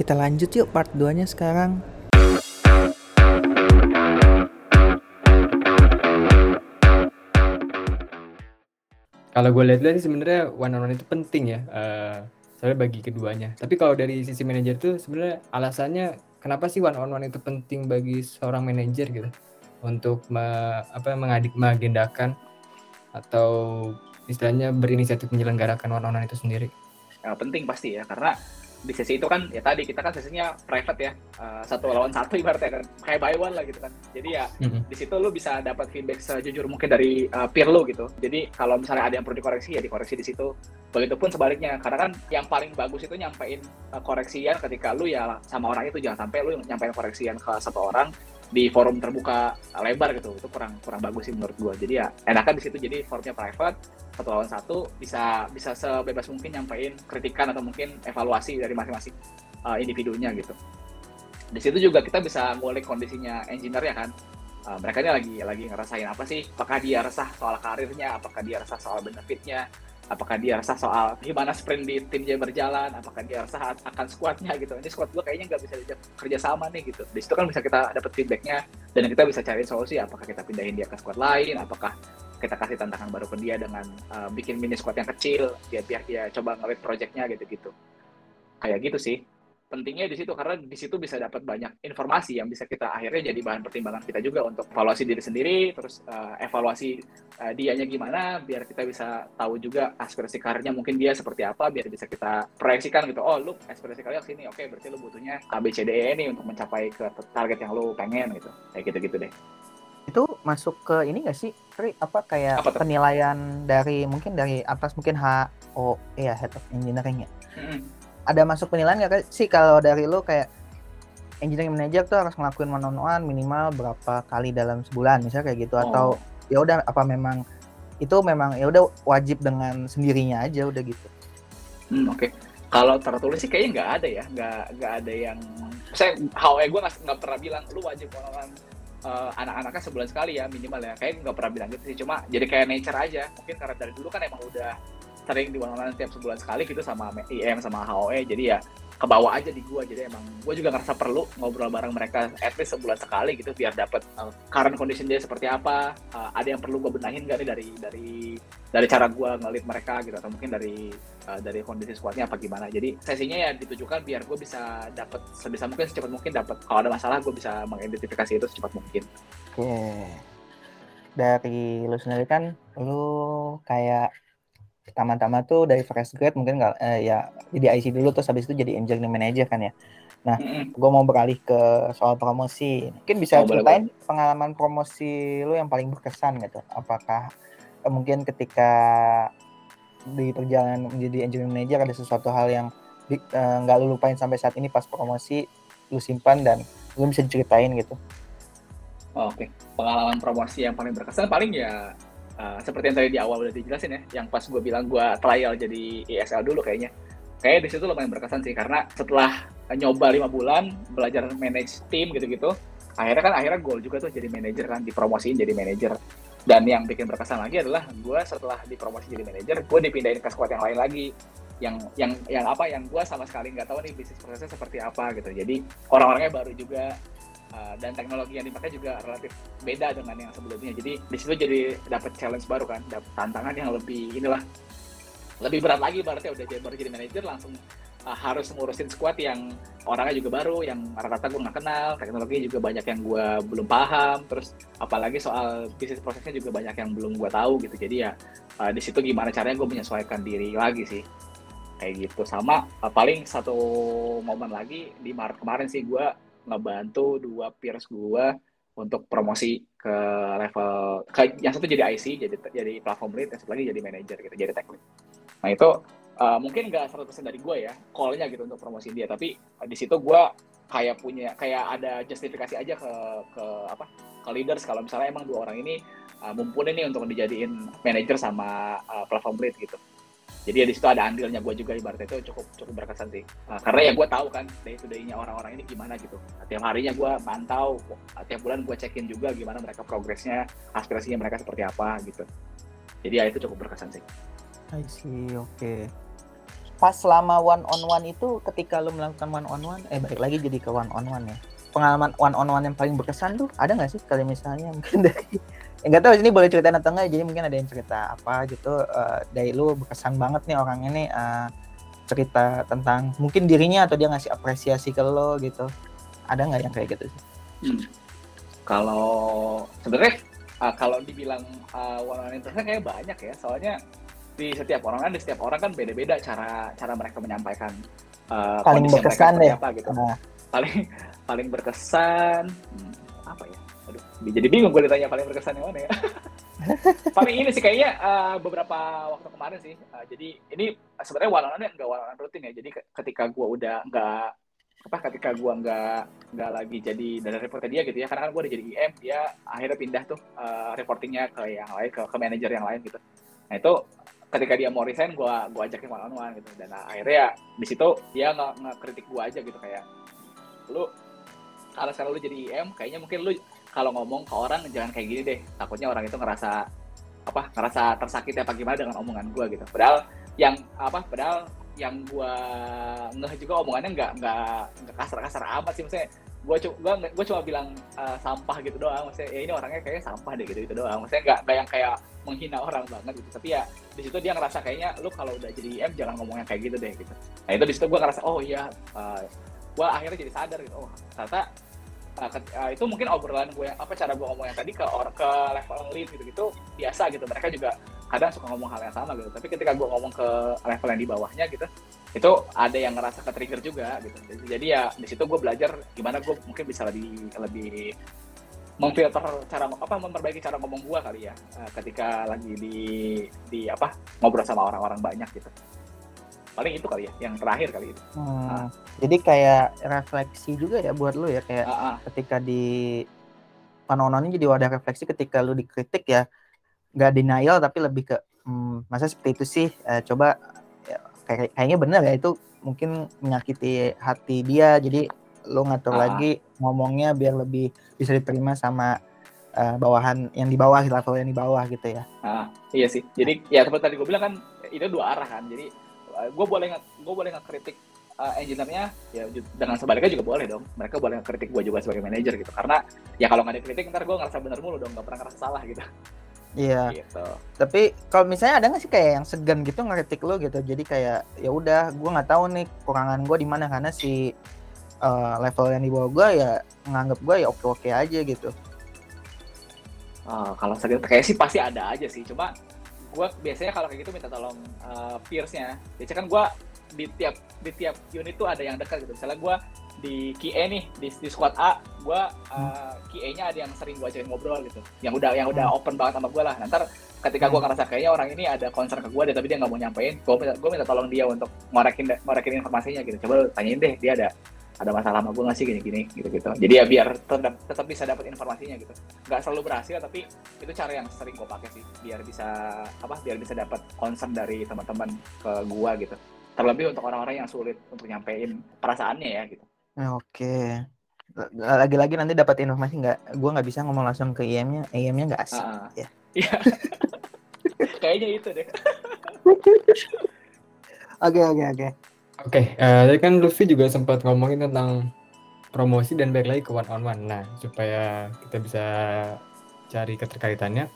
kita lanjut yuk part 2-nya sekarang. Kalau gue lihat-lihat sih sebenarnya one on one itu penting ya, uh, soalnya bagi keduanya. Tapi kalau dari sisi manajer tuh sebenarnya alasannya kenapa sih one on one itu penting bagi seorang manajer gitu? Untuk me apa, mengadik mengagendakan atau istilahnya berinisiatif menyelenggarakan one on one itu sendiri? Ya, penting pasti ya, karena di sesi itu kan ya tadi kita kan sesinya private ya. Uh, satu lawan satu ibaratnya kan. Kayak buy one lah gitu kan. Jadi ya mm-hmm. di situ lu bisa dapat feedback sejujur mungkin dari uh, peer lu gitu. Jadi kalau misalnya ada yang perlu dikoreksi ya dikoreksi di situ. Begitupun sebaliknya karena kan yang paling bagus itu nyampein uh, koreksian ketika lu ya sama orang itu. Jangan sampai lu nyampein koreksian ke satu orang di forum terbuka lebar gitu. Itu kurang kurang bagus sih menurut gue jadi ya enakan di situ. Jadi forumnya private satu lawan satu bisa bisa sebebas mungkin nyampein kritikan atau mungkin evaluasi dari masing-masing uh, individunya gitu. Di situ juga kita bisa ngulik kondisinya engineer ya kan. Uh, mereka ini lagi lagi ngerasain apa sih? Apakah dia resah soal karirnya? Apakah dia resah soal benefitnya apakah dia resah soal gimana sprint di tim dia berjalan, apakah dia resah akan squadnya gitu. Ini squad gue kayaknya nggak bisa kerja sama nih gitu. Di situ kan bisa kita dapat feedbacknya dan kita bisa cari solusi apakah kita pindahin dia ke squad lain, apakah kita kasih tantangan baru ke dia dengan uh, bikin mini squad yang kecil, biar biar dia coba ngelit projectnya gitu-gitu. Kayak gitu sih pentingnya di situ karena di situ bisa dapat banyak informasi yang bisa kita akhirnya jadi bahan pertimbangan kita juga untuk evaluasi diri sendiri terus uh, evaluasi uh, dianya gimana biar kita bisa tahu juga aspirasi karirnya mungkin dia seperti apa biar bisa kita proyeksikan gitu oh lu aspirasi karirnya sini oke okay, berarti lu butuhnya A B C D E ini untuk mencapai ke target yang lu pengen gitu. Kayak gitu-gitu deh. Itu masuk ke ini gak sih Tri, apa kayak apa penilaian dari mungkin dari atas mungkin H O ya head of engineering ya? Mm -hmm ada masuk penilaian nggak sih kalau dari lo kayak engineering manager tuh harus ngelakuin one on one minimal berapa kali dalam sebulan misalnya kayak gitu oh. atau ya udah apa memang itu memang ya udah wajib dengan sendirinya aja udah gitu. Hmm, Oke, okay. kalau tertulis sih kayaknya nggak ada ya, nggak nggak ada yang saya HOE gue nggak pernah bilang lu wajib one uh, anak-anaknya sebulan sekali ya minimal ya, kayak nggak pernah bilang gitu sih, cuma jadi kayak nature aja. Mungkin karena dari dulu kan emang udah sering di one on tiap sebulan sekali gitu sama IM sama HOE jadi ya kebawa aja di gua. Jadi emang gua juga ngerasa perlu ngobrol bareng mereka at least sebulan sekali gitu biar dapat uh, current condition dia seperti apa. Uh, ada yang perlu gua benahin gak nih dari dari dari cara gua ngelit mereka gitu atau mungkin dari uh, dari kondisi squadnya apa gimana. Jadi sesinya ya ditujukan biar gua bisa dapat sebisa mungkin secepat mungkin dapat kalau ada masalah gua bisa mengidentifikasi itu secepat mungkin. Oke. Okay. dari lu sendiri kan lu kayak pertama-tama tuh dari fresh grade mungkin nggak eh, ya jadi IC dulu terus habis itu jadi engineering manager kan ya. Nah, mm-hmm. gue mau beralih ke soal promosi. Mungkin bisa oh, ceritain boleh, pengalaman promosi lu yang paling berkesan gitu. Apakah eh, mungkin ketika di perjalanan menjadi engineering manager ada sesuatu hal yang eh, nggak uh, lu lupain sampai saat ini pas promosi lu simpan dan lu bisa diceritain gitu. Oh, Oke, okay. pengalaman promosi yang paling berkesan paling ya uh, seperti yang tadi di awal udah dijelasin ya, yang pas gue bilang gue trial jadi ESL dulu kayaknya. Kayak di situ lumayan berkesan sih karena setelah nyoba lima bulan belajar manage tim gitu-gitu, akhirnya kan akhirnya goal juga tuh jadi manajer kan dipromosiin jadi manajer. Dan yang bikin berkesan lagi adalah gue setelah dipromosi jadi manajer, gue dipindahin ke squad yang lain lagi yang yang yang apa yang gue sama sekali nggak tahu nih bisnis prosesnya seperti apa gitu jadi orang-orangnya baru juga Uh, dan teknologi yang dipakai juga relatif beda dengan yang sebelumnya. Jadi di situ jadi dapat challenge baru kan, dapat tantangan yang lebih inilah lebih berat lagi berarti udah jadi baru jadi manajer langsung uh, harus ngurusin squad yang orangnya juga baru, yang rata-rata gue nggak kenal, teknologi juga banyak yang gue belum paham, terus apalagi soal bisnis prosesnya juga banyak yang belum gue tahu gitu. Jadi ya uh, di situ gimana caranya gue menyesuaikan diri lagi sih kayak gitu. Sama uh, paling satu momen lagi di Maret kemarin sih gue ngebantu dua peers gue untuk promosi ke level ke, yang satu jadi IC jadi jadi platform lead yang satu lagi jadi manager gitu jadi tech lead. Nah itu uh, mungkin nggak 100% dari gue ya callnya gitu untuk promosi dia tapi uh, di situ gue kayak punya kayak ada justifikasi aja ke ke apa ke leaders. Kalau misalnya emang dua orang ini uh, mumpuni nih untuk dijadiin manager sama uh, platform lead gitu jadi ya di situ ada andilnya. Gue juga ibaratnya itu cukup cukup berkesan sih. Uh, karena ya gue tahu kan day to day-nya orang-orang ini gimana gitu. Tiap harinya gue pantau tiap bulan gue cekin juga gimana mereka progresnya aspirasinya mereka seperti apa gitu. Jadi ya itu cukup berkesan sih. I see oke. Okay. pas selama one on one itu ketika lu melakukan one on one eh balik lagi jadi ke one on one ya. Pengalaman one on one yang paling berkesan tuh ada nggak sih? Kali misalnya mungkin dari nggak tahu ini boleh ceritain atau enggak jadi mungkin ada yang cerita apa gitu. Uh, dari lu berkesan banget nih orang ini uh, cerita tentang mungkin dirinya atau dia ngasih apresiasi ke lo gitu. Ada nggak yang kayak gitu sih? Hmm. kalau sebenarnya uh, kalau dibilang uh, one on kayak banyak ya. Soalnya di setiap orang kan di setiap orang kan beda-beda cara cara mereka menyampaikan uh, paling berkesan deh apa gitu. Nah. paling paling berkesan hmm, ya jadi bingung gue ditanya paling berkesan yang mana ya. Paling ini sih kayaknya uh, beberapa waktu kemarin sih uh, jadi ini sebenarnya on nggak one rutin ya. Jadi ketika gue udah nggak apa ketika gue nggak nggak lagi jadi dari reporter dia gitu ya karena kan gue udah jadi IM dia akhirnya pindah tuh uh, reportingnya ke yang lain ke, ke manajer yang lain gitu. Nah itu ketika dia mau resign gue gue ajakin one on one gitu. Dan akhirnya ya di situ dia nggak nggak kritik gue aja gitu kayak lu kalau sekarang lu jadi IM kayaknya mungkin lu kalau ngomong ke orang jangan kayak gini deh. Takutnya orang itu ngerasa apa ngerasa tersakiti apa gimana dengan omongan gue gitu. Padahal yang apa padahal yang gue ngeh juga omongannya nggak nggak nggak kasar-kasar amat sih. Maksudnya gue cuma gue cuma bilang uh, sampah gitu doang. Maksudnya ya ini orangnya kayaknya sampah deh gitu gitu doang. Maksudnya nggak nggak yang kayak menghina orang banget gitu. Tapi ya di situ dia ngerasa kayaknya lu kalau udah jadi IM jangan ngomong yang kayak gitu deh gitu. Nah itu di situ gue ngerasa oh iya uh, eh, gue akhirnya jadi sadar gitu. Oh ternyata uh, itu mungkin obrolan gue yang apa cara gue ngomong yang tadi ke orang ke level lead gitu gitu biasa gitu. Mereka juga kadang suka ngomong hal yang sama gitu. Tapi ketika gue ngomong ke level yang di bawahnya gitu itu ada yang ngerasa ke trigger juga gitu. Jadi ya di situ gue belajar gimana gue mungkin bisa lebih lebih memfilter cara apa memperbaiki cara ngomong gue kali ya uh, ketika lagi di di apa ngobrol sama orang-orang banyak gitu paling itu kali ya yang terakhir kali itu hmm, nah. jadi kayak refleksi juga ya buat lu ya kayak uh -uh. ketika di panononnya jadi wadah refleksi ketika lu dikritik ya nggak denial tapi lebih ke hmm, masa seperti itu sih uh, coba ya, kayak kayaknya benar ya itu mungkin menyakiti hati dia jadi lu ngatur uh lagi ngomongnya biar lebih bisa diterima sama uh, bawahan yang di bawah level yang di bawah gitu ya. Uh, iya sih. Jadi ya seperti tadi gue bilang kan itu dua arah kan. Jadi uh, gue boleh gue boleh nggak kritik uh, engineer-nya ya dengan sebaliknya juga boleh dong. Mereka boleh kritik gue juga sebagai manajer gitu. Karena ya kalau nggak dikritik ntar gue ngerasa bener mulu dong, nggak pernah ngerasa salah gitu. Iya. Gitu. Tapi kalau misalnya ada nggak sih kayak yang segan gitu ngeritik lo gitu. Jadi kayak ya udah, gue nggak tahu nih kurangan gue di mana karena si uh, level yang di bawah gue ya nganggap gue ya oke oke aja gitu. Uh, kalau segan kayak sih pasti ada aja sih. Cuma gue biasanya kalau kayak gitu minta tolong uh, peersnya. Biasanya kan gue di tiap di tiap unit tuh ada yang dekat gitu. Misalnya gue di QA nih di, di squad A gue uh, QA-nya ada yang sering gue ajakin ngobrol gitu yang udah yang udah hmm. open banget sama gue lah nanti ketika gue hmm. ngerasa kayaknya orang ini ada concern ke gue deh tapi dia nggak mau nyampein gue minta gue minta tolong dia untuk ngorekin ngorekin informasinya gitu coba tanyain deh dia ada ada masalah sama gue nggak sih gini-gini gitu-gitu jadi ya biar tetap, tetap bisa dapat informasinya gitu nggak selalu berhasil tapi itu cara yang sering gue pakai sih biar bisa apa biar bisa dapat concern dari teman-teman ke gue gitu terlebih untuk orang-orang yang sulit untuk nyampein perasaannya ya gitu Oke. Lagi-lagi nanti dapat informasi nggak? Gue nggak bisa ngomong langsung ke IM-nya. IM-nya nggak asik. Uh, ya. Iya. Kayaknya itu deh. Oke oke oke. Oke, uh, tadi kan Luffy juga sempat ngomongin tentang promosi dan balik lagi ke one on one. Nah, supaya kita bisa cari keterkaitannya.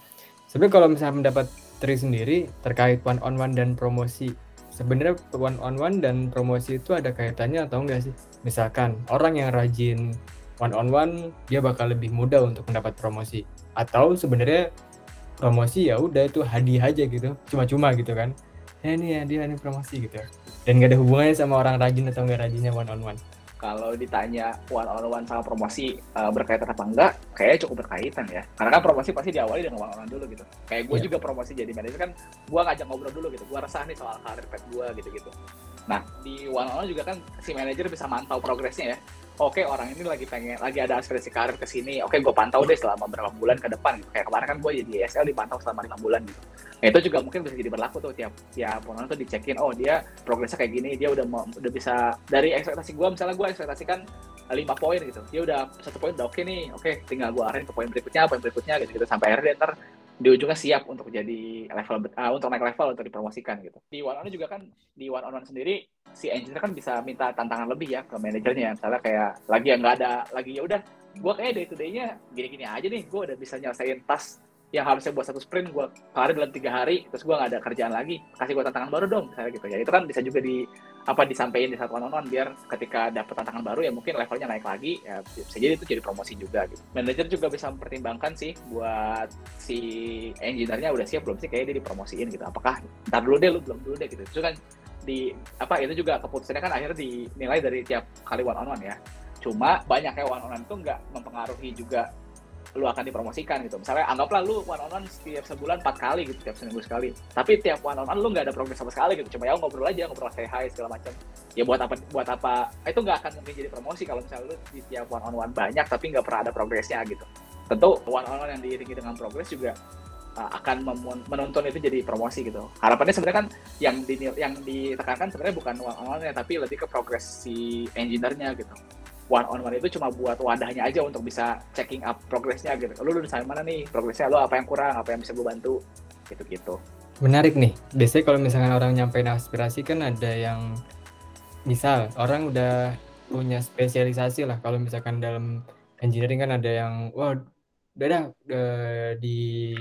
Sebenarnya kalau misalnya mendapat Tri sendiri terkait one on one dan promosi sebenarnya one on one dan promosi itu ada kaitannya atau enggak sih? Misalkan orang yang rajin one on one dia bakal lebih mudah untuk mendapat promosi atau sebenarnya promosi ya udah itu hadiah aja gitu cuma-cuma gitu kan ya ini ya dia ini promosi gitu dan gak ada hubungannya sama orang rajin atau enggak rajinnya one on one kalau ditanya one on one sama promosi uh, berkaitan apa enggak, kayaknya cukup berkaitan ya. Karena kan promosi pasti diawali dengan one on one dulu gitu. Kayak gue yeah. juga promosi jadi manajer kan, gue ngajak ngobrol dulu gitu. Gue resah nih soal karir pet gue gitu-gitu. Nah di one on one juga kan si manajer bisa mantau progresnya ya oke okay, orang ini lagi pengen lagi ada aspirasi karir ke sini oke okay, gue pantau deh selama beberapa bulan ke depan gitu. kayak kemarin kan gue jadi ESL dipantau selama lima bulan gitu nah, itu juga mungkin bisa jadi berlaku tuh tiap tiap orang tuh dicekin oh dia progresnya kayak gini dia udah udah bisa dari ekspektasi gue misalnya gue ekspektasikan lima poin gitu dia udah satu poin udah oke okay nih oke okay, tinggal gue arahin ke poin berikutnya poin berikutnya gitu gitu sampai akhirnya ntar di ujungnya siap untuk jadi level uh, untuk naik level untuk dipromosikan gitu. Di one on one juga kan di one on one sendiri si engineer kan bisa minta tantangan lebih ya ke manajernya. Misalnya kayak lagi yang nggak ada lagi ya udah gue kayak day to day-nya gini-gini aja nih gue udah bisa nyelesain tas yang harusnya buat satu sprint gue kelar dalam tiga hari terus gue nggak ada kerjaan lagi kasih gue tantangan baru dong misalnya gitu ya itu kan bisa juga di apa disampaikan di satu one on one biar ketika dapat tantangan baru ya mungkin levelnya naik lagi ya bisa jadi itu jadi promosi juga gitu. Manajer juga bisa mempertimbangkan sih buat si engineer-nya udah siap belum sih kayak dia dipromosiin gitu. Apakah ntar dulu deh lu belum dulu deh gitu. Itu kan di apa itu juga keputusannya kan akhirnya dinilai dari tiap kali one on one ya. Cuma banyaknya one on one itu nggak mempengaruhi juga lu akan dipromosikan gitu. Misalnya anggaplah lu one on one setiap sebulan empat kali gitu, tiap seminggu sekali. Tapi tiap one on one lu nggak ada progres sama sekali gitu. Cuma ya ngobrol aja, ngobrol say hi segala macam. Ya buat apa buat apa? Itu nggak akan mungkin jadi promosi kalau misalnya lu di tiap one on one banyak tapi nggak pernah ada progresnya gitu. Tentu one on one yang diiringi dengan progres juga uh, akan menuntun itu jadi promosi gitu. Harapannya sebenarnya kan yang di, yang ditekankan sebenarnya bukan one on tapi lebih ke progres si engineer-nya gitu one on one itu cuma buat wadahnya aja untuk bisa checking up progresnya gitu. Lu udah sampai mana nih progresnya? Lu apa yang kurang? Apa yang bisa gue bantu? Gitu-gitu. Menarik nih. Biasanya kalau misalkan orang nyampein aspirasi kan ada yang misal orang udah punya spesialisasi lah. Kalau misalkan dalam engineering kan ada yang wah udah dah di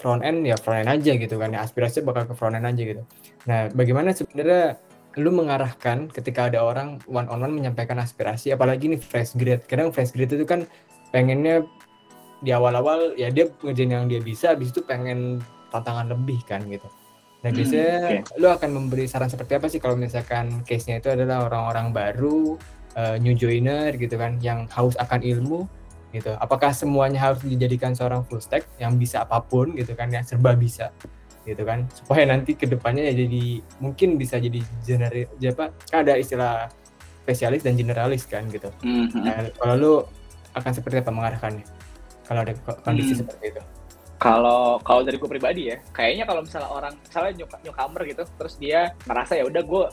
front end ya front end aja gitu kan ya aspirasi bakal ke front end aja gitu. Nah, bagaimana sebenarnya lu mengarahkan ketika ada orang one on one menyampaikan aspirasi apalagi nih fresh grade. Kadang fresh grade itu kan pengennya di awal-awal ya dia ngerjain yang dia bisa habis itu pengen tantangan lebih kan gitu. Nah hmm, biasanya hmm, okay. lu akan memberi saran seperti apa sih kalau misalkan case-nya itu adalah orang-orang baru uh, new joiner gitu kan yang haus akan ilmu gitu. Apakah semuanya harus dijadikan seorang full stack? Yang bisa apa pun gitu kan yang serba bisa gitu kan. Supaya nanti ke depannya ya jadi mungkin bisa jadi general apa kan ada istilah spesialis dan generalis kan gitu. Mm-hmm. nah, kalau lu akan seperti apa mengarahkannya? Kalau ada kondisi mm. seperti itu. Kalau kalau dari gue pribadi ya kayaknya kalau misalnya orang misalnya nyuk nyukamer gitu terus dia merasa ya udah gue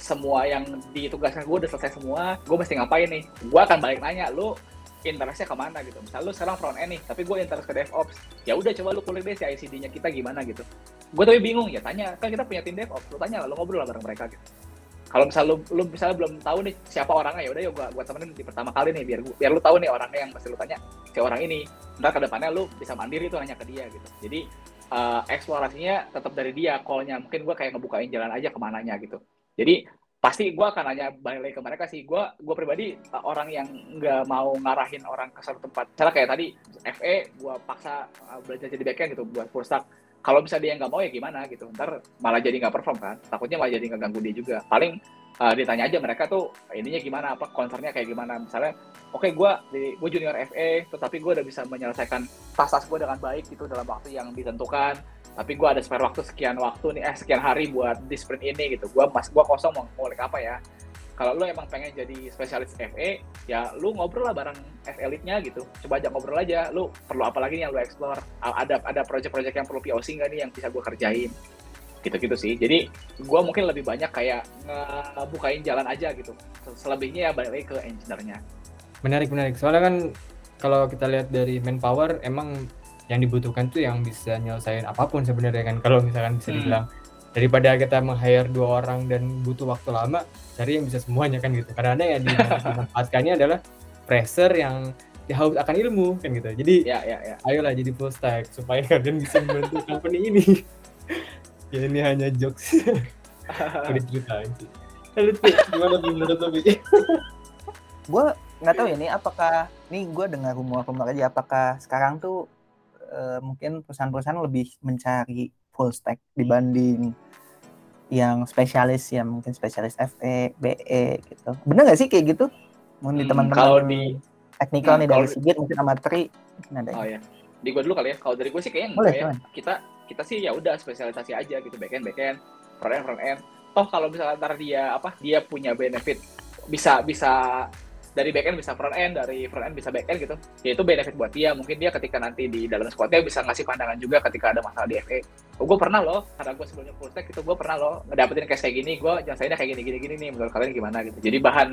semua yang ditugaskan gue udah selesai semua gue mesti ngapain nih? Gue akan balik nanya lu interestnya ke mana gitu. Misal lu sekarang front end nih, tapi gue interest ke DevOps. Ya udah coba lu kulik deh si ICD-nya kita gimana gitu. Gue tapi bingung ya tanya, kan kita punya tim DevOps, lu tanya lah, lu ngobrol lah bareng mereka gitu. Kalau misal lu, lu misalnya belum tahu nih siapa orangnya ya udah ya gue temenin di pertama kali nih biar biar lu tahu nih orangnya yang pasti lu tanya si orang ini. Ntar ke depannya lu bisa mandiri tuh nanya ke dia gitu. Jadi uh, eksplorasinya tetap dari dia, call-nya mungkin gue kayak ngebukain jalan aja ke mananya gitu. Jadi pasti gue akan nanya balik ke mereka sih. Gue gue pribadi uh, orang yang nggak mau ngarahin orang ke suatu tempat. Misalnya kayak tadi FE gue paksa uh, belajar jadi backend gitu buat full stack. Kalau bisa dia nggak mau ya gimana gitu. Ntar malah jadi nggak perform kan. Takutnya malah jadi nggak ganggu dia juga. Paling uh, ditanya aja mereka tuh ininya gimana? Apa concernnya kayak gimana? Misalnya oke okay, gue gue junior FE tetapi gue udah bisa menyelesaikan tas-tas gue dengan baik gitu dalam waktu yang ditentukan tapi gue ada spare waktu sekian waktu nih eh sekian hari buat di sprint ini gitu. Gue pas gue kosong mau ngulik apa ya. Kalau lu emang pengen jadi spesialis FE ya lu ngobrol lah bareng elite-nya gitu. Coba aja ngobrol aja lu perlu apa lagi yang lu explore? Ada ada project-project yang perlu POC nggak nih yang bisa gue kerjain? Gitu-gitu sih. Jadi gue mungkin lebih banyak kayak ngebukain jalan aja gitu. Selebihnya ya balik lagi ke engineer-nya. Menarik menarik. Soalnya kan kalau kita lihat dari manpower emang yang dibutuhkan tuh yang bisa nyelesain apa pun sebenarnya kan kalau misalkan bisa hmm. dibilang hmm. daripada kita meng-hire dua orang dan butuh waktu lama cari yang bisa semuanya kan gitu karena ada yang dimanfaatkannya adalah pressure yang ya haus akan ilmu kan gitu jadi ya, ya, ya. ayolah jadi full stack supaya kalian bisa membantu company ini ya ini hanya jokes udah ceritain sih Lalu gimana menurut lo gue nggak tahu ya nih apakah nih gue dengar rumor-rumor aja apakah sekarang tuh uh, mungkin perusahaan-perusahaan lebih mencari full stack dibanding yang spesialis ya mungkin spesialis FE, BE gitu. Bener nggak sih kayak gitu? Mungkin di hmm, teman-teman kalau di teknikal nah, nih dari Sigit mungkin sama Tri ada. Oh ya. Di gue dulu kali ya. Kalau dari gue sih kayaknya enggak ya. Kita kita sih ya udah spesialisasi aja gitu backend backend, front end front end. Toh kalau misalnya ntar dia apa dia punya benefit bisa bisa dari backend bisa front end, dari front end bisa backend gitu. Ya itu benefit buat dia. Mungkin dia ketika nanti di dalam squadnya bisa ngasih pandangan juga ketika ada masalah di FE. Oh, gue pernah loh, karena gue sebelumnya full stack itu gue pernah loh ngedapetin case kayak gini, gue nyelesainnya kayak gini gini gini nih. Menurut kalian gimana gitu. Jadi bahan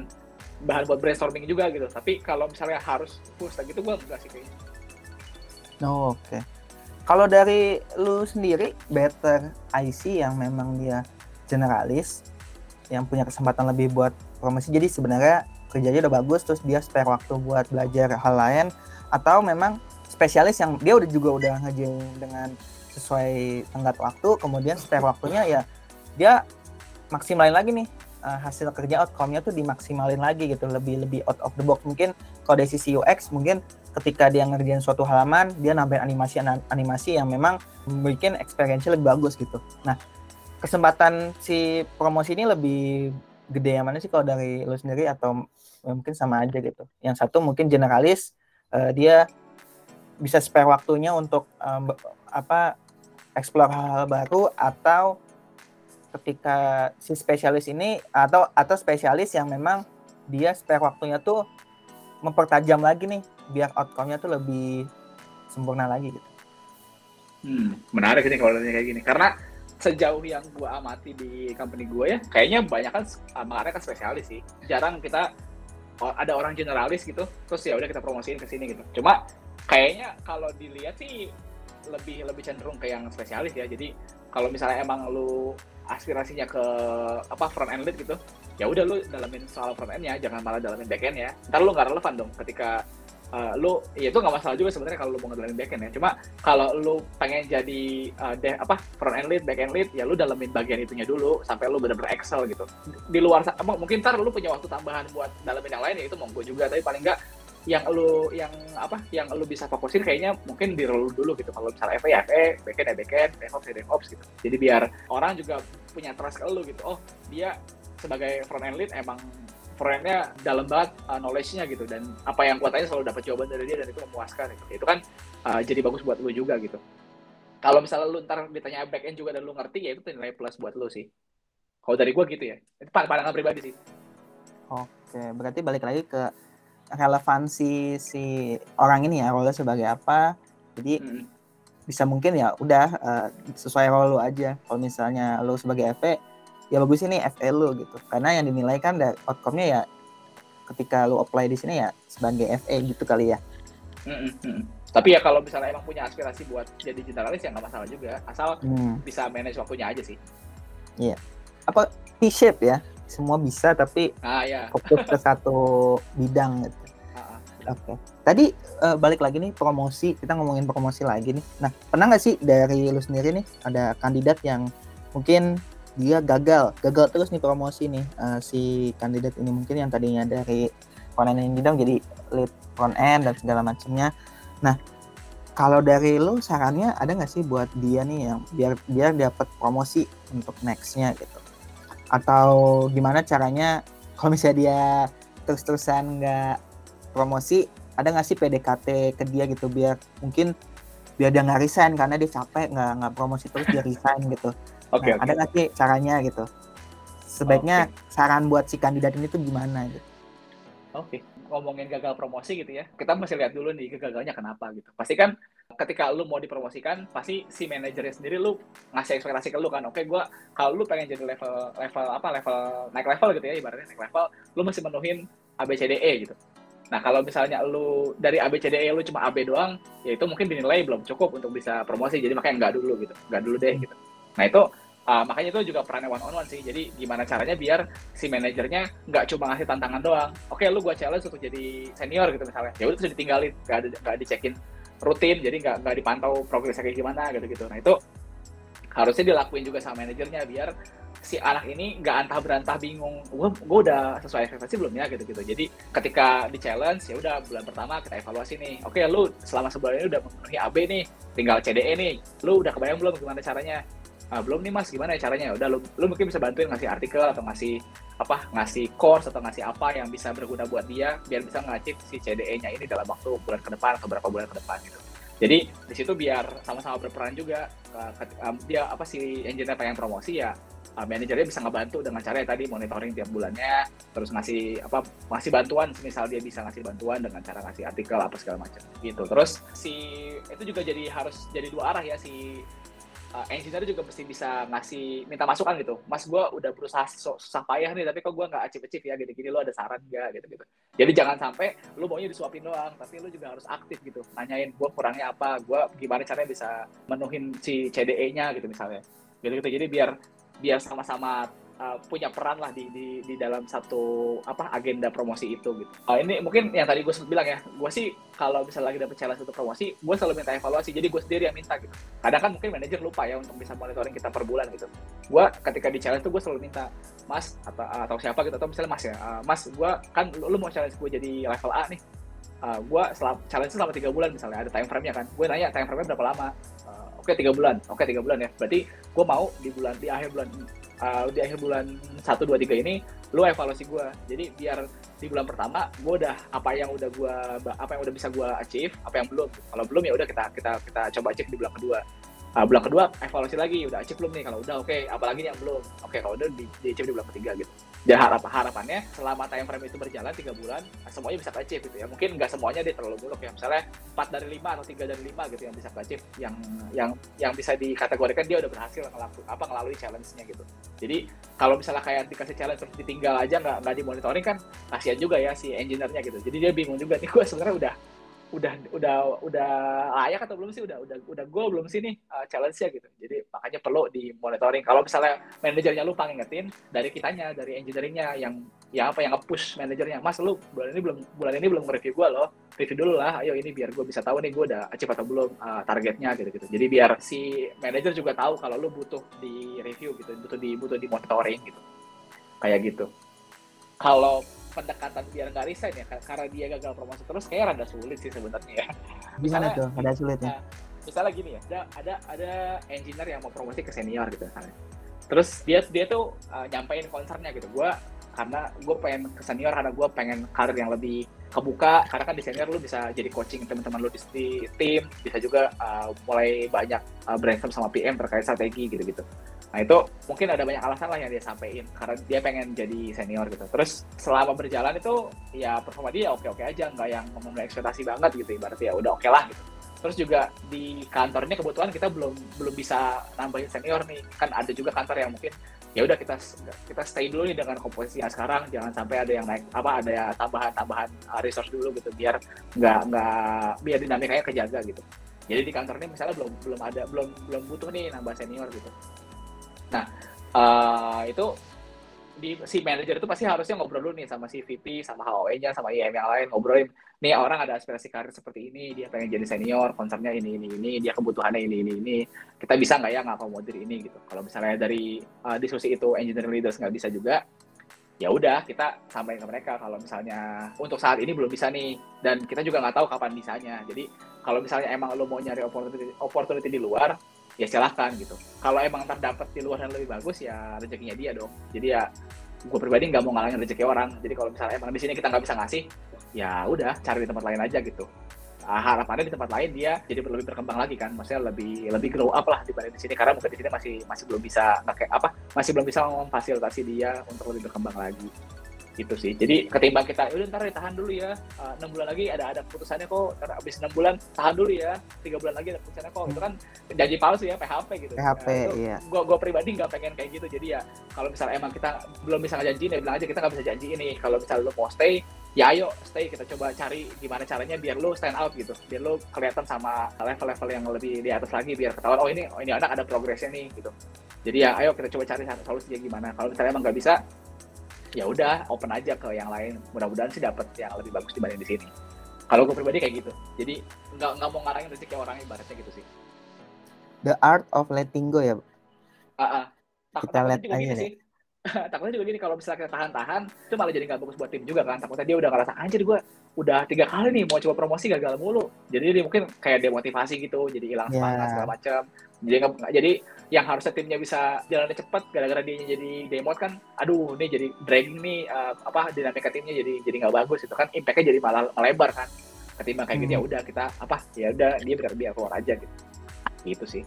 bahan buat brainstorming juga gitu. Tapi kalau misalnya harus full stack gitu gue enggak sih kayaknya. Oh, oke. Okay. kalau dari lu sendiri better IC yang memang dia generalis yang punya kesempatan lebih buat promosi jadi sebenarnya kerjanya udah bagus terus dia spare waktu buat belajar hal lain atau memang spesialis yang dia udah juga udah ngajin dengan sesuai tenggat waktu kemudian spare waktunya ya dia maksimalin lagi nih uh, hasil kerja outcome-nya tuh dimaksimalin lagi gitu lebih lebih out of the box. Mungkin kalau dari sisi UX mungkin ketika dia ngerjain suatu halaman dia nambahin animasi animasi yang memang bikin experience lebih bagus gitu. Nah kesempatan si promosi ini lebih gede yang mana sih kalau dari lu sendiri atau mungkin sama aja gitu. Yang satu mungkin generalis uh, dia bisa spare waktunya untuk um, apa explore hal-hal baru atau ketika si spesialis ini atau atau spesialis yang memang dia spare waktunya tuh mempertajam lagi nih biar outcome-nya tuh lebih sempurna lagi gitu. Hmm, menarik ini kalau kayak gini. Karena sejauh yang gue amati di company gue ya kayaknya banyak kan makanya kan spesialis sih. Jarang kita ada orang generalis gitu terus ya udah kita promosiin ke sini gitu. Cuma kayaknya kalau dilihat sih lebih lebih cenderung ke yang spesialis ya. Jadi kalau misalnya emang lu aspirasinya ke apa front end lead gitu ya udah lu dalamin soal front endnya jangan malah dalamin back end ya ntar lu nggak relevan dong ketika uh, lu ya itu nggak masalah juga sebenarnya kalau lu mau ngedalamin back end ya cuma kalau lu pengen jadi uh, deh apa front end lead back end lead ya lu dalamin bagian itunya dulu sampai lu bener-bener excel gitu di luar mungkin ntar lu punya waktu tambahan buat dalamin yang lain ya itu monggo juga tapi paling nggak yang lu yang apa yang lu bisa fokusin kayaknya mungkin di role dulu gitu kalau misalnya FA ya FA, backend ya backend, DevOps ya DevOps gitu. Jadi biar orang juga punya trust ke lu gitu. Oh dia sebagai front end lead emang endnya dalam banget uh, knowledge-nya gitu dan apa yang kuatnya selalu dapat jawaban dari dia dan itu memuaskan gitu. Itu kan uh, jadi bagus buat lu juga gitu. Kalau misalnya lu ntar ditanya backend juga dan lu ngerti ya itu nilai plus buat lu sih. Kalau dari gua gitu ya. Itu pandangan pribadi sih. Oke, berarti balik lagi ke relevansi si orang ini ya role sebagai apa jadi hmm. bisa mungkin ya udah uh, sesuai role lu aja kalau misalnya lu sebagai FE ya bagus ini FE lu gitu karena yang dinilai kan outcome-nya ya ketika lu apply di sini ya sebagai FE gitu kali ya hmm, hmm. tapi ya kalau misalnya emang punya aspirasi buat jadi generalis ya nggak masalah juga asal hmm. bisa manage waktunya aja sih iya apa T-shape ya semua bisa tapi ah, ya. fokus ke satu bidang gitu Oke. Okay. Tadi uh, balik lagi nih promosi, kita ngomongin promosi lagi nih. Nah, pernah nggak sih dari lu sendiri nih ada kandidat yang mungkin dia gagal, gagal terus nih promosi nih uh, si kandidat ini mungkin yang tadinya dari front end engineer jadi lead front end dan segala macamnya. Nah, kalau dari lu sarannya ada nggak sih buat dia nih yang biar biar dapat promosi untuk nextnya gitu? Atau gimana caranya kalau misalnya dia terus-terusan nggak promosi ada nggak sih PDKT ke dia gitu biar mungkin biar dia nggak resign karena dia capek nggak nggak promosi terus dia resign gitu. Oke. Okay, nah, okay. Ada sih caranya gitu? Sebaiknya okay. saran buat si kandidat ini tuh gimana gitu? Oke. Okay. Ngomongin gagal promosi gitu ya, kita mesti lihat dulu nih gagalnya kenapa gitu. Pasti kan ketika lu mau dipromosikan, pasti si manajernya sendiri lu ngasih ekspektasi ke lu kan. Oke, okay, gua kalau lu pengen jadi level level apa level naik level gitu ya ibaratnya naik level, lu mesti menuhin ABCDE gitu Nah, kalau misalnya lu dari ABCDE lu cuma AB doang, ya itu mungkin dinilai belum cukup untuk bisa promosi. Jadi makanya nggak dulu gitu. Nggak dulu deh gitu. Nah, itu uh, makanya itu juga perannya one on one sih. Jadi gimana caranya biar si manajernya nggak cuma ngasih tantangan doang. Oke, lu gua challenge untuk jadi senior gitu misalnya. Ya udah terus ditinggalin, nggak nggak dicekin rutin, jadi nggak nggak dipantau progresnya kayak gimana gitu gitu. Nah, itu harusnya dilakuin juga sama manajernya biar si anak ini nggak antah berantah bingung gue gue udah sesuai ekspektasi belum ya gitu gitu jadi ketika di challenge ya udah bulan pertama kita evaluasi nih oke lu selama sebulan ini udah memenuhi AB nih tinggal CDE nih lu udah kebayang belum gimana caranya ah, belum nih mas. Gimana ya caranya? Udah lu, lu mungkin bisa bantuin ngasih artikel atau ngasih apa ngasih course atau ngasih apa yang bisa berguna buat dia biar bisa ngacip si CDE-nya ini dalam waktu bulan ke depan atau berapa bulan ke depan gitu. Jadi di situ biar sama-sama berperan juga uh, dia apa si engineer pengen promosi ya uh, manajernya bisa ngebantu dengan cara ya tadi monitoring tiap bulannya terus ngasih apa ngasih bantuan misal dia bisa ngasih bantuan dengan cara ngasih artikel apa segala macam gitu. Terus si itu juga jadi harus jadi dua arah ya si uh, engineer juga mesti bisa ngasih minta masukan gitu. Mas gue udah berusaha susah, payah nih, tapi kok gue nggak achieve-achieve ya gini-gini. Lo ada saran nggak gitu-gitu. Jadi jangan sampai lo maunya disuapin doang, tapi lo juga harus aktif gitu. Nanyain gue kurangnya apa, gue gimana caranya bisa menuhin si CDE-nya gitu misalnya. Gitu-gitu. Jadi biar biar sama-sama uh, punya peran lah di, di di dalam satu apa agenda promosi itu gitu. Uh, ini mungkin yang tadi gue sempat bilang ya, gue sih kalau misalnya lagi dapet challenge untuk promosi, gue selalu minta evaluasi. Jadi gue sendiri yang minta gitu. Kadang kan mungkin manajer lupa ya untuk bisa monitoring kita per bulan gitu. Gue ketika di challenge tuh gue selalu minta Mas atau atau siapa gitu atau misalnya Mas ya, uh, Mas gue kan lu, lu mau challenge gue jadi level A nih. Uh, gue selama, challenge selama tiga bulan misalnya ada time frame-nya kan. Gue nanya time frame-nya berapa lama. Uh, Oke tiga bulan, oke tiga bulan ya. Berarti gue mau di bulan di akhir bulan uh, di akhir bulan 1, 2, 3 ini lu evaluasi gue jadi biar di bulan pertama gue udah apa yang udah gue apa yang udah bisa gue achieve apa yang belum. Kalau belum ya udah kita kita kita coba cek di bulan kedua uh, bulan kedua evaluasi lagi. Udah achieve belum nih? Kalau udah oke. Okay. apalagi yang belum? Oke okay, kalau udah di, di di bulan ketiga gitu. Dan harap harapannya selama time frame itu berjalan tiga bulan semuanya bisa achieve gitu ya. Mungkin nggak semuanya dia terlalu muluk ya. Misalnya 4 dari 5 atau tiga dari 5 gitu yang bisa achieve yang yang yang bisa dikategorikan dia udah berhasil ngelaku, apa ngelalui challenge-nya gitu. Jadi kalau misalnya kayak dikasih challenge terus ditinggal aja nggak nggak dimonitoring kan kasihan juga ya si engineer-nya gitu. Jadi dia bingung juga nih gue sebenarnya udah udah udah udah layak atau belum sih? Udah udah udah gue belum sih nih uh, challenge-nya gitu. Jadi makanya perlu di monitoring kalau misalnya manajernya lupa ngingetin dari kitanya dari engineeringnya yang ya apa yang nge-push manajernya mas lu bulan ini belum bulan ini belum review gue loh. Review dulu lah. Ayo ini biar gue bisa tahu nih gue udah achieve atau belum uh, targetnya gitu gitu jadi biar si manajer juga tahu kalau lu butuh di review gitu butuh di butuh di monitoring gitu. Kayak gitu. Kalau pendekatan biar nggak resign ya karena dia gagal promosi terus kayak rada sulit sih sebenarnya ya. Gimana tuh? Ada sulit ya? misalnya gini ya, ada ada ada engineer yang mau promosi ke senior gitu misalnya. Terus dia dia tuh uh, nyampein concernnya gitu. Gue karena gue pengen ke senior karena gue pengen karir yang lebih kebuka karena kan di senior lu bisa jadi coaching teman-teman lu di, di tim bisa juga uh, mulai banyak uh, brainstorm sama PM terkait strategi gitu-gitu Nah itu mungkin ada banyak alasan lah yang dia sampaikan karena dia pengen jadi senior gitu. Terus selama berjalan itu ya performa dia oke-oke aja, nggak yang memenuhi ekspektasi banget gitu ibaratnya ya udah oke okay lah gitu. Terus juga di kantor ini kebetulan kita belum belum bisa nambahin senior nih. Kan ada juga kantor yang mungkin ya udah kita kita stay dulu nih dengan komposisi yang sekarang jangan sampai ada yang naik apa ada ya tambahan-tambahan uh, resource dulu gitu biar nggak nggak biar dinamikanya kejaga gitu. Jadi di kantor ini misalnya belum belum ada belum belum butuh nih nambah senior gitu. Nah, uh, itu di si manajer itu pasti harusnya ngobrol dulu nih sama si VP, sama HOE-nya, sama IM yang lain ngobrolin. Nih orang ada aspirasi karir seperti ini, dia pengen jadi senior, concernnya ini ini ini, dia kebutuhannya ini ini ini. Kita bisa nggak ya ngakomodir ini gitu. Kalau misalnya dari uh, diskusi itu engineering leaders nggak bisa juga, ya udah kita sampaikan ke mereka kalau misalnya untuk saat ini belum bisa nih dan kita juga nggak tahu kapan bisanya. Jadi kalau misalnya emang lo mau nyari opportunity, opportunity di luar, ya silahkan gitu. Kalau emang terdapat di luar yang lebih bagus ya rezekinya dia dong. Jadi ya gue pribadi nggak mau ngalangin rezeki orang. Jadi kalau misalnya emang di sini kita nggak bisa ngasih, ya udah cari di tempat lain aja gitu. Nah, harapannya di tempat lain dia jadi lebih berkembang lagi kan, maksudnya lebih lebih grow up lah dibanding di sini. Karena mungkin di sini masih masih belum bisa kayak apa, masih belum bisa memfasilitasi dia untuk lebih berkembang lagi. Gitu sih. Jadi ketimbang kita udah ntar tahan dulu ya. Eh, enam bulan lagi ada ada putusannya kok. Ntar abis enam bulan tahan dulu ya. Tiga bulan lagi ada putusannya kok. Itu kan janji palsu ya PHP gitu. PHP nah, iya. gue gue pribadi nggak pengen kayak gitu. Jadi ya kalau misalnya emang kita belum bisa janji ya bilang aja kita nggak bisa janji ini kalau misalnya lo mau stay ya ayo stay. Kita coba cari gimana caranya biar lo stand out gitu. Biar lo kelihatan sama level-level yang lebih di atas lagi biar ketahuan oh ini oh ini anak ada progresnya nih gitu. Jadi ya ayo kita coba cari solusinya gimana. Kalau misalnya emang nggak bisa ya udah open aja ke yang lain. Mudah-mudahan sih dapat yang lebih bagus dibanding di sini. Kalau gue pribadi kayak gitu. Jadi nggak nggak mau ngarangin rezeki orang ibaratnya gitu sih. The art of letting go ya uh, uh. kita let aja sih takutnya juga gini kalau misalnya kita tahan-tahan itu malah jadi nggak bagus buat tim juga kan. Takutnya dia udah ngerasa anjir gue udah tiga kali nih mau coba promosi gagal mulu. Jadi dia mungkin kayak demotivasi gitu jadi hilang yeah. semangat segala macam jadi jadi yang harusnya timnya bisa jalannya cepat gara-gara dia jadi demot kan aduh ini jadi dragging nih uh, apa dinamika timnya jadi jadi nggak bagus. Itu kan impactnya jadi malah melebar kan. Ketimbang kayak hmm. gitu ya hmm. udah kita apa ya udah dia biar biar keluar aja gitu. Gitu sih.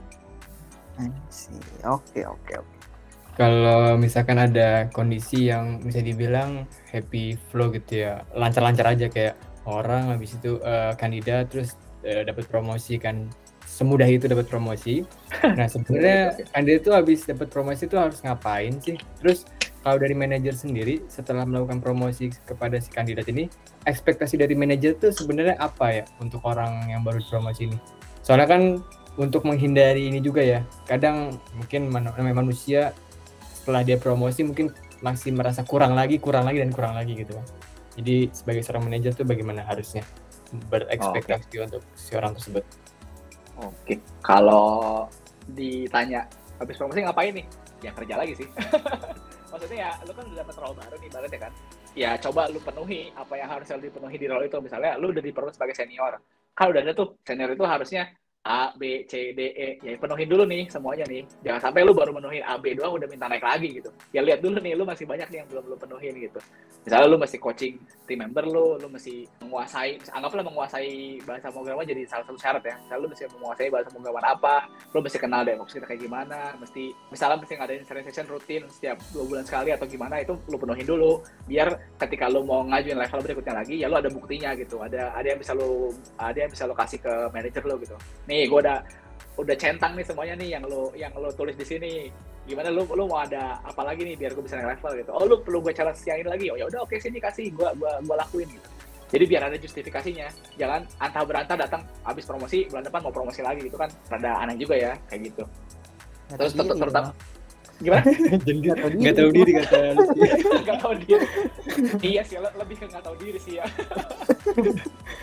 Oke oke oke kalau misalkan ada kondisi yang bisa dibilang happy flow gitu ya lancar-lancar aja kayak orang habis itu uh, kandidat terus uh, dapat promosi kan semudah itu dapat promosi. Nah sebenarnya kandidat itu habis dapat promosi itu harus ngapain sih? Terus kalau dari manajer sendiri setelah melakukan promosi kepada si kandidat ini, ekspektasi dari manajer itu sebenarnya apa ya untuk orang yang baru promosi ini? Soalnya kan untuk menghindari ini juga ya, kadang mungkin namanya manusia setelah dia promosi mungkin masih merasa kurang lagi, kurang lagi dan kurang lagi gitu kan. Jadi sebagai seorang manajer tuh bagaimana harusnya berekspektasi oh, okay. untuk si orang tersebut? Oke, kalau ditanya habis promosi ngapain nih? Ya kerja lagi sih. Maksudnya ya, lu kan udah dapet role baru nih, ya kan? Ya coba lu penuhi apa yang harus dipenuhi di role itu. Misalnya lu udah diperlukan sebagai senior. Kalau udah ada tuh senior itu harusnya A, B, C, D, E. Ya penuhin dulu nih semuanya nih. Jangan sampai lu baru menuhin A, B doang udah minta naik lagi gitu. Ya lihat dulu nih, lu masih banyak nih yang belum lu penuhin gitu. Misalnya lu masih coaching team member lu, lu masih menguasai, anggaplah menguasai bahasa pemrograman jadi salah satu syarat ya. Misalnya lu masih menguasai bahasa pemrograman apa, lu mesti kenal DevOps kita kayak gimana, mesti misalnya mesti ngadain sharing session rutin setiap dua bulan sekali atau gimana, itu lu penuhin dulu. Biar ketika lu mau ngajuin level berikutnya lagi, ya lu ada buktinya gitu. Ada ada yang bisa lu ada yang bisa lu kasih ke manajer lu gitu. Nih nih gue udah udah centang nih semuanya nih yang lo yang lo tulis di sini. Gimana lo lo mau ada apa lagi nih biar gue bisa naik level gitu? Oh lo perlu gue challenge yang ini lagi. Oh ya udah oke sini kasih. Gue gue gue lakuin gitu. Jadi biar ada justifikasinya. Jangan antah berantah datang. Habis promosi bulan depan mau promosi lagi. Gitu kan rada aneh juga ya kayak gitu. Gak terus tetap terutama gimana? Jadi nggak tahu diri kata nggak tahu diri. Iya sih lebih ke nggak tahu diri sih ya.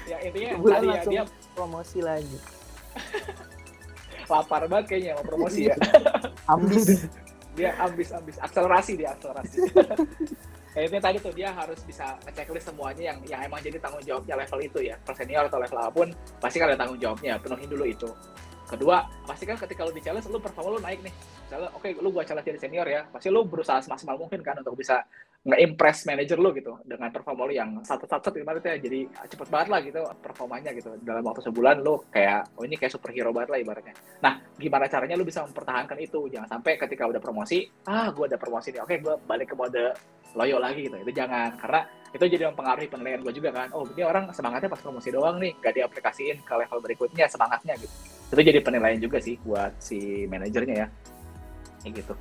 Ya intinya tadi ya dia promosi lagi lapar banget kayaknya mau promosi ya. Ambis. Dia ambis ambis. Akselerasi dia akselerasi. Kayaknya tadi tuh dia harus bisa ngeceklis semuanya yang yang emang jadi tanggung jawabnya level itu ya. Per senior atau level apa pun pasti kan ada tanggung jawabnya. Penuhin dulu itu. Kedua pasti kan ketika lu di challenge lu performa lu naik nih. Misalnya oke okay, lu gua challenge jadi senior ya. Pasti lu berusaha semaksimal mungkin kan untuk bisa nge-impress manager lu gitu dengan performa lu yang satu-satu gimana tuh ya jadi cepet banget lah gitu performanya gitu. Dalam waktu sebulan lu kayak oh ini kayak superhero banget lah ibaratnya. Nah gimana caranya lu bisa mempertahankan itu? Jangan sampai ketika udah promosi ah gue ada promosi nih oke gue balik ke mode loyo lagi gitu. Itu jangan karena itu jadi mempengaruhi penilaian gue juga kan. Oh ini orang semangatnya pas promosi doang nih gak diaplikasiin ke level berikutnya semangatnya gitu. Itu jadi penilaian juga sih buat si manajernya ya. Kayak gitu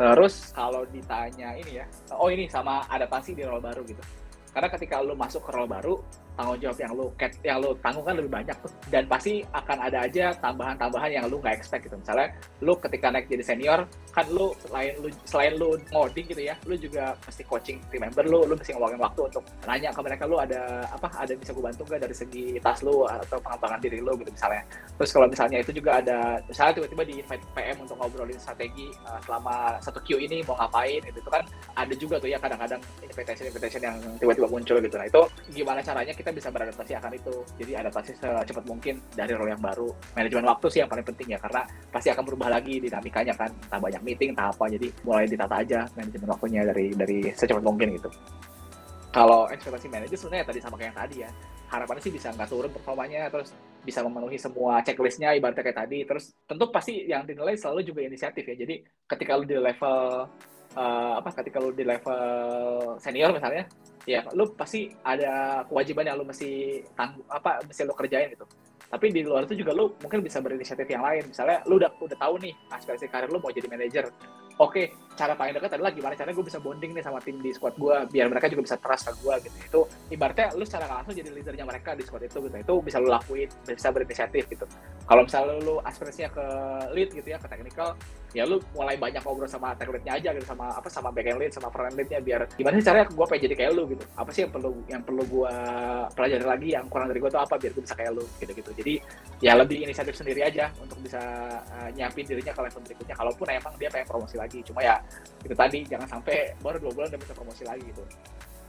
Terus kalau ditanya ini ya, oh ini sama adaptasi di role baru gitu. Karena ketika lu masuk ke role baru, tanggung jawab yang lu yang lu tanggung kan lebih banyak. Dan pasti akan ada aja tambahan-tambahan yang lu nggak expect gitu. Misalnya lu ketika naik jadi senior kan lu selain lu selain lu ngoding gitu ya lu juga pasti coaching team member lu lu mesti ngeluangin waktu untuk nanya ke mereka lu ada apa ada bisa gue bantu gak dari segi tas lu atau pengembangan diri lu? gitu misalnya. Terus kalau misalnya itu juga ada misalnya tiba-tiba di invite PM untuk ngobrolin strategi uh, selama satu Q ini mau ngapain gitu itu kan ada juga tuh ya kadang-kadang invitation invitation yang tiba-tiba muncul gitu. Nah itu gimana caranya kita kita bisa beradaptasi akan itu. Jadi adaptasi secepat mungkin dari role yang baru. Manajemen waktu sih yang paling penting ya, karena pasti akan berubah lagi dinamikanya kan. Entah banyak meeting, entah apa. Jadi mulai ditata aja manajemen waktunya dari dari secepat mungkin gitu. Kalau ekspektasi manajer sebenarnya tadi sama kayak yang tadi ya. Harapannya sih bisa nggak turun performanya, terus bisa memenuhi semua checklistnya ibaratnya kayak tadi. Terus tentu pasti yang dinilai selalu juga inisiatif ya. Jadi ketika lu di level uh, apa ketika lu di level senior misalnya ya lu pasti ada kewajiban yang lu mesti tanggung apa mesti lu kerjain gitu. Tapi di luar itu juga lu mungkin bisa berinisiatif yang lain. Misalnya lu udah udah tahu nih aspirasi karir lu mau jadi manajer oke cara paling dekat adalah gimana caranya gue bisa bonding nih sama tim di squad gue biar mereka juga bisa trust ke gue gitu. Itu ibaratnya lu secara langsung jadi leadernya mereka di squad itu gitu. Itu bisa lu lakuin bisa berinisiatif gitu. Kalau misalnya lu aspirasinya ke lead gitu ya ke technical ya lu mulai banyak ngobrol sama tech leadnya aja gitu sama apa sama backend lead sama front leadnya biar gimana sih caranya gue pengen jadi kayak lu gitu. Apa sih yang perlu yang perlu gue pelajari lagi yang kurang dari gue tuh apa biar gue bisa kayak lu gitu gitu jadi ya lebih inisiatif sendiri aja untuk bisa uh, nyiapin dirinya ke level berikutnya kalaupun emang dia pengen promosi lagi cuma ya itu tadi jangan sampai baru dua bulan udah bisa promosi lagi gitu.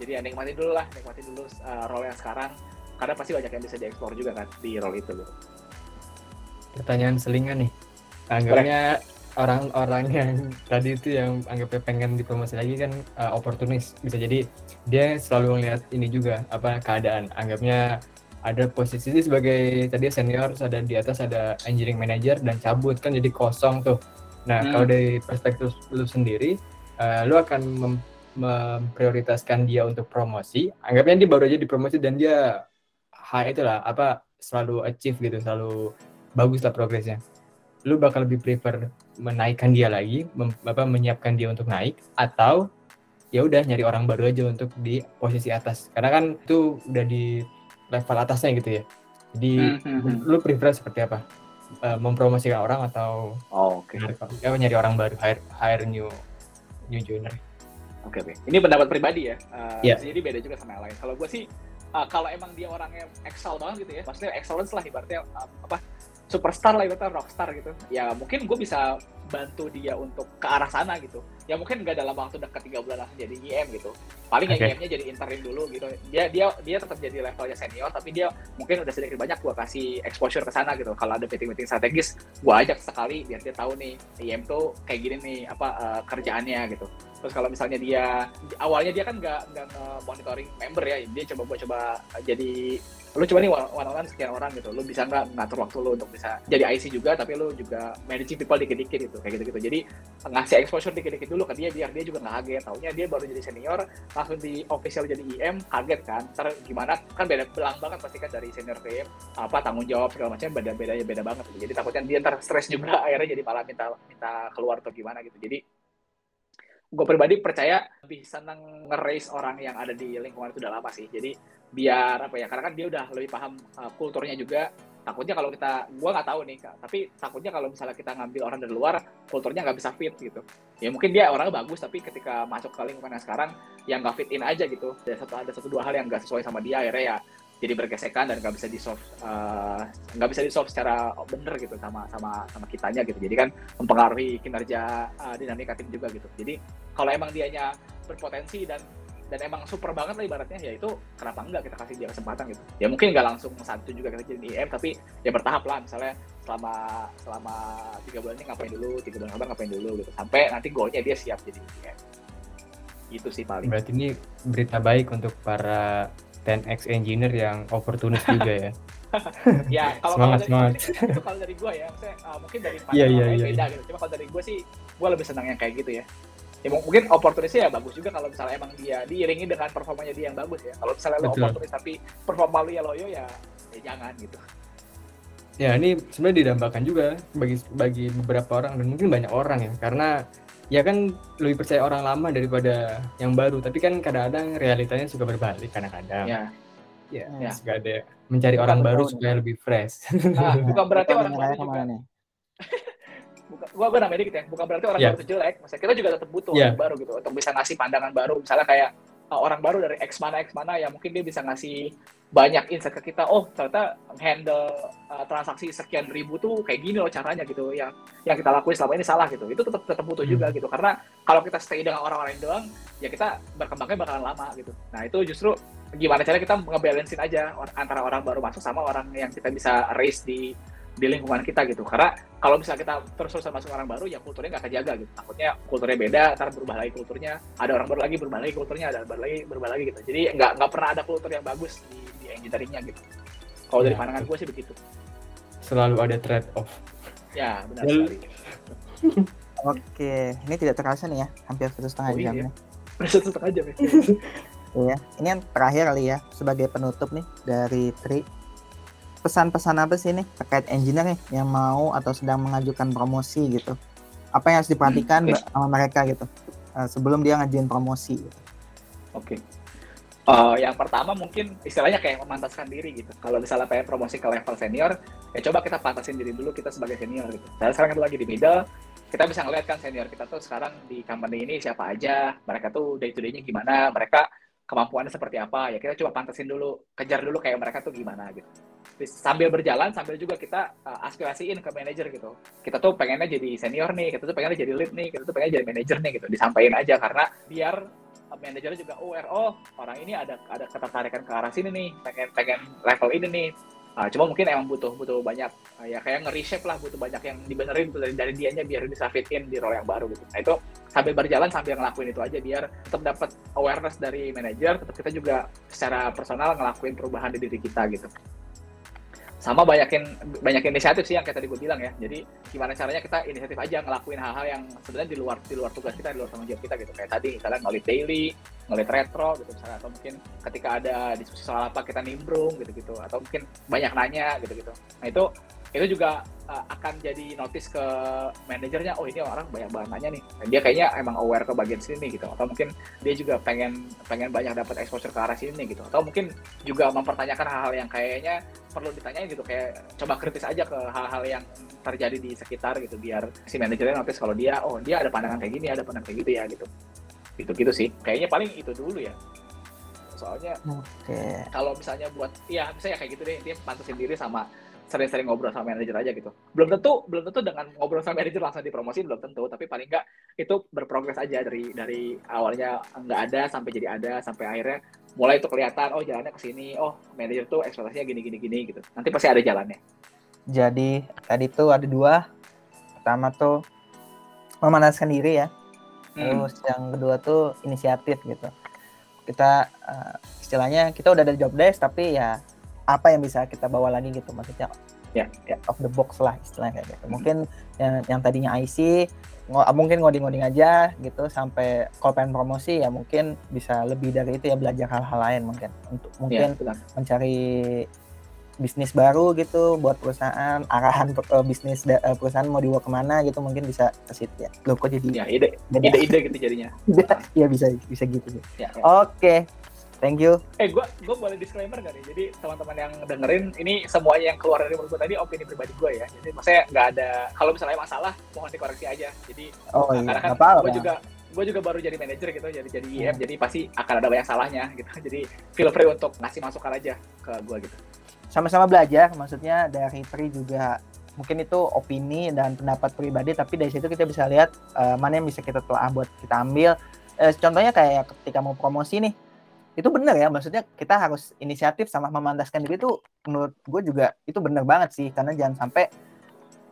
Jadi ya nikmatin dulu lah nikmatin dulu uh, role yang sekarang. Karena pasti banyak yang bisa dieksplor juga kan di role itu gitu. pertanyaan selingan nih. Anggapnya orang-orang yang tadi itu yang anggapnya pengen dipromosi lagi kan uh, oportunis. Bisa jadi dia selalu ngeliat ini juga apa keadaan. Anggapnya ada posisi sebagai tadi senior ada di atas ada engineering manager dan cabut kan jadi kosong tuh nah hmm. kalau dari perspektif lu sendiri uh, lu akan mem memprioritaskan dia untuk promosi? Anggapnya dia baru aja dipromosi dan dia high itulah apa selalu achieve gitu selalu bagus lah progresnya. Lu bakal lebih prefer menaikkan dia lagi mem, apa menyiapkan dia untuk naik atau ya udah nyari orang baru aja untuk di posisi atas? Karena kan itu udah di level atasnya gitu ya. Jadi Hmm, hmm, hmm. lu prefer seperti apa Eh, mempromosikan orang atau Oh, oke. nyari, ya, nyari orang baru hire hire new new joiner Oke oke. Ini pendapat pribadi ya. Uh, Iya. Jadi beda juga sama yang lain. Kalau gue sih uh, kalau emang dia orangnya excel banget gitu ya, maksudnya excellence lah ibaratnya uh, apa superstar lah ibaratnya rockstar gitu. Ya mungkin gue bisa bantu dia untuk ke arah sana gitu. Ya mungkin nggak dalam waktu dekat tiga bulan langsung jadi IM gitu. Paling Oke. yang IM-nya jadi interim dulu gitu. Dia dia dia tetap jadi levelnya senior, tapi dia mungkin udah sedikit banyak gue kasih exposure ke sana gitu. Kalau ada meeting-meeting strategis, gue ajak sekali biar dia tahu nih IM tuh kayak gini nih apa uh, kerjaannya gitu. Terus kalau misalnya dia awalnya dia kan nggak nggak monitoring member ya, dia coba buat coba jadi lu coba nih one on one sekian orang gitu, lu bisa nggak ngatur waktu lu untuk bisa jadi IC juga, tapi lu juga managing people dikit-dikit gitu, kayak gitu-gitu. Jadi ngasih exposure dikit-dikit dulu ke dia biar dia juga nggak kaget. Taunya dia baru jadi senior, langsung di official jadi IM, kaget kan. Ntar gimana kan beda belang banget pasti kan dari senior ke IM, apa tanggung jawab segala macam beda bedanya beda banget. Gitu. Jadi takutnya dia ntar stres juga akhirnya jadi malah minta minta keluar atau gimana gitu. Jadi gue pribadi percaya lebih seneng nge-raise orang yang ada di lingkungan itu udah lama sih. Jadi biar apa ya, karena kan dia udah lebih paham uh, kulturnya juga. Takutnya kalau kita, gue nggak tahu nih tapi takutnya kalau misalnya kita ngambil orang dari luar, kulturnya nggak bisa fit gitu. Ya mungkin dia orangnya bagus, tapi ketika masuk ke lingkungan yang sekarang, yang nggak fit in aja gitu. Ada satu ada satu dua hal yang nggak sesuai sama dia, akhirnya ya jadi bergesekan dan nggak bisa di solve uh, nggak bisa di solve secara bener gitu sama sama sama kitanya gitu jadi kan mempengaruhi kinerja uh, dinamika tim juga gitu jadi kalau emang dianya berpotensi dan dan emang super banget lah ibaratnya. Ya itu kenapa enggak kita kasih dia kesempatan gitu. Ya mungkin nggak langsung satu juga kita jadi IM tapi ya bertahap lah. Misalnya selama selama tiga bulan ini ngapain dulu tiga bulan kabar ngapain dulu gitu. Sampai nanti goalnya dia siap jadi IM itu sih paling. Berarti ini berita baik untuk para 10x engineer yang opportunist juga ya. Ya kalau Semangat, kalau semangat. dari, itu kalau dari gue ya. Maksudnya uh, mungkin dari pandangan orang lain iya, beda gitu. Cuma kalau dari gue sih gue lebih senang yang kayak gitu ya ya mung- mungkin opportunisnya ya bagus juga kalau misalnya emang dia diiringi dengan performanya dia yang bagus ya. Kalau misalnya lo Betul. opportunis tapi performa lu ya loyo ya ya jangan gitu. Ya ini sebenarnya didambakan juga bagi bagi beberapa orang dan mungkin banyak orang ya. Karena ya kan lebih percaya orang lama daripada yang baru. Tapi kan kadang-kadang realitanya suka berbalik kadang-kadang. Ya. Ya, Ya. suka ada mencari Bukan orang baru. supaya lebih fresh. Nah, bukan berarti orang baru juga gua gua namanya dikit ya bukan berarti orang Iya. baru itu jelek maksudnya kita juga tetap butuh Iya. orang baru gitu untuk bisa ngasih pandangan baru misalnya kayak uh, orang baru dari X mana X mana ya mungkin dia bisa ngasih banyak insight ke kita oh ternyata handle uh, transaksi sekian ribu tuh kayak gini loh caranya gitu yang yang kita lakuin selama ini salah gitu itu tetap tetap butuh Hmm. juga gitu karena kalau kita stay dengan orang-orang yang doang ya kita berkembangnya bakalan lama gitu nah itu justru gimana cara kita ngebalancein aja antara orang baru masuk sama orang yang kita bisa raise di di lingkungan kita gitu. Karena kalau misalnya kita terus-terusan masuk orang baru ya kulturnya nggak kejaga gitu. Takutnya kulturnya beda ntar berubah lagi kulturnya. Ada orang baru lagi berubah lagi kulturnya. Ada baru lagi berubah lagi gitu. Jadi nggak nggak pernah ada kultur yang bagus di, di engineeringnya gitu. Kalau dari Ya, pandangan betul. gue sih begitu. Selalu ada trade off ya benar sekali. Oke, ini tidak terasa nih ya, hampir satu setengah Oh, jam iya. nih. satu setengah jam ya. Iya, ini yang terakhir kali ya sebagai penutup nih dari Tri. Pesan-pesan apa sih nih terkait engineer nih yang mau atau sedang mengajukan promosi gitu? Apa yang harus diperhatikan Hmm, ba- sama mereka gitu eh, sebelum dia ngajuin promosi? Gitu. Oke. Eh, yang pertama mungkin istilahnya kayak memantaskan diri gitu. Kalau misalnya pengen promosi ke level senior, ya coba kita pantasin diri dulu kita sebagai senior gitu. Saya sekarang kita lagi di middle, kita bisa ngeliat kan senior kita tuh sekarang di company ini siapa aja, mereka tuh day to day-nya gimana, mereka kemampuannya seperti apa, ya kita coba pantasin dulu, kejar dulu kayak mereka tuh gimana gitu. Sambil berjalan, sambil juga kita uh, aspirasiin ke manajer gitu. Kita tuh pengennya jadi senior nih, kita tuh pengennya jadi lead nih, kita tuh pengennya jadi manajer nih gitu. Disampaikan aja karena biar uh, manajernya juga aware oh orang ini ada ada ketertarikan ke arah sini nih pengen pengen level ini nih Ah, cuma mungkin emang butuh butuh banyak ah, ya kayak nge-reshape lah butuh banyak yang dibenerin dari dari dianya biar bisa fit in di role yang baru gitu nah itu sambil berjalan sambil ngelakuin itu aja biar tetap dapat awareness dari manajer tetap kita juga secara personal ngelakuin perubahan di diri kita gitu sama banyakin banyak inisiatif sih yang kayak tadi gue bilang ya. Jadi gimana caranya kita inisiatif aja ngelakuin hal-hal yang sebenarnya di luar di luar tugas kita di luar tanggung jawab kita gitu. Kayak tadi misalnya ngelit daily ngelit retro gitu misalnya. Atau mungkin ketika ada diskusi soal apa kita nimbrung gitu gitu atau mungkin banyak nanya gitu gitu nah itu itu juga uh, akan jadi notice ke manajernya oh ini orang banyak banget nanya nih. Dia kayaknya emang aware ke bagian sini gitu. Atau mungkin dia juga pengen pengen banyak dapat exposure ke arah sini gitu. Atau mungkin juga mempertanyakan hal-hal yang kayaknya perlu ditanyain gitu. Kayak coba kritis aja ke hal-hal yang terjadi di sekitar gitu biar si manajernya notice kalau dia oh dia ada pandangan kayak gini ada pandangan kayak gitu ya gitu. Gitu gitu sih. Kayaknya paling itu dulu ya. Soalnya Oke. kalau misalnya buat iya misalnya kayak gitu deh dia pantasin diri sama sering-sering ngobrol sama manajer aja gitu belum tentu belum tentu dengan ngobrol sama manajer langsung dipromosin belum tentu tapi paling enggak itu berprogres aja dari dari awalnya nggak ada sampai jadi ada sampai akhirnya mulai itu kelihatan oh jalannya ke sini oh manajer tuh ekspektasinya gini gini gini gitu nanti pasti ada jalannya Jadi tadi tuh ada dua. Pertama tuh memanaskan diri ya. Hmm. Terus yang kedua tuh inisiatif gitu. Kita eh, istilahnya kita udah ada job desk tapi ya apa yang bisa kita bawa lagi gitu maksudnya ya ya off the box lah istilahnya kayak gitu. Mungkin yang, yang tadinya IC ngo- mungkin ngoding-ngoding aja gitu sampai kalau pengen promosi ya mungkin bisa lebih dari itu ya belajar hal-hal lain mungkin untuk ya mungkin benar. mencari bisnis baru gitu buat perusahaan arahan per- eh, bisnis da- eh, perusahaan mau dibawa ke mana gitu mungkin bisa ke situ ya lo kok jadi ya ide beda? ide-ide gitu jadinya ya bisa bisa gitu ya, ya. oke thank you Eh, gue gue boleh disclaimer gak nih? Jadi teman-teman yang dengerin, ini semuanya yang keluar dari mulut gue tadi opini pribadi gue ya. Jadi maksudnya nggak ada, kalau misalnya masalah, mohon dikoreksi aja. Jadi oh iya karena kan gue juga gue juga baru jadi manajer gitu, jadi jadi IM, Hmm. jadi pasti akan ada banyak salahnya gitu. Jadi feel free untuk ngasih masukan aja ke gue gitu. sama-sama belajar maksudnya dari Tri juga mungkin itu opini dan pendapat pribadi tapi dari situ kita bisa lihat eh, mana yang bisa kita telah buat kita ambil Eh, contohnya kayak ketika mau promosi nih itu bener ya maksudnya kita harus inisiatif sama memandaskan diri itu menurut gue juga itu bener banget sih karena jangan sampai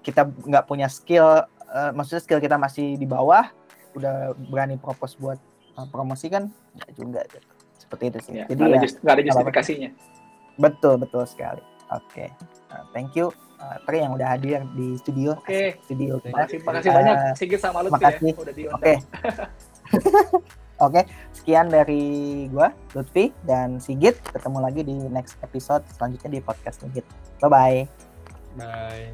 kita nggak punya skill eh, maksudnya skill kita masih di bawah udah berani propose buat eh, promosi kan nggak juga gitu. seperti itu sih Ya, jadi ada, ya, just- ada justifikasinya. Betul betul sekali. Oke, Uh, thank you uh, Tri yang udah hadir di studio. Oke. Studio kita. Makasih, makasih Eh, banyak Sigit sama Lutfi ya, udah diundang. Oke. Oke, sekian dari gue, Lutfi dan Sigit. Ketemu lagi di next episode selanjutnya di podcast Sigit. Bye bye. Bye.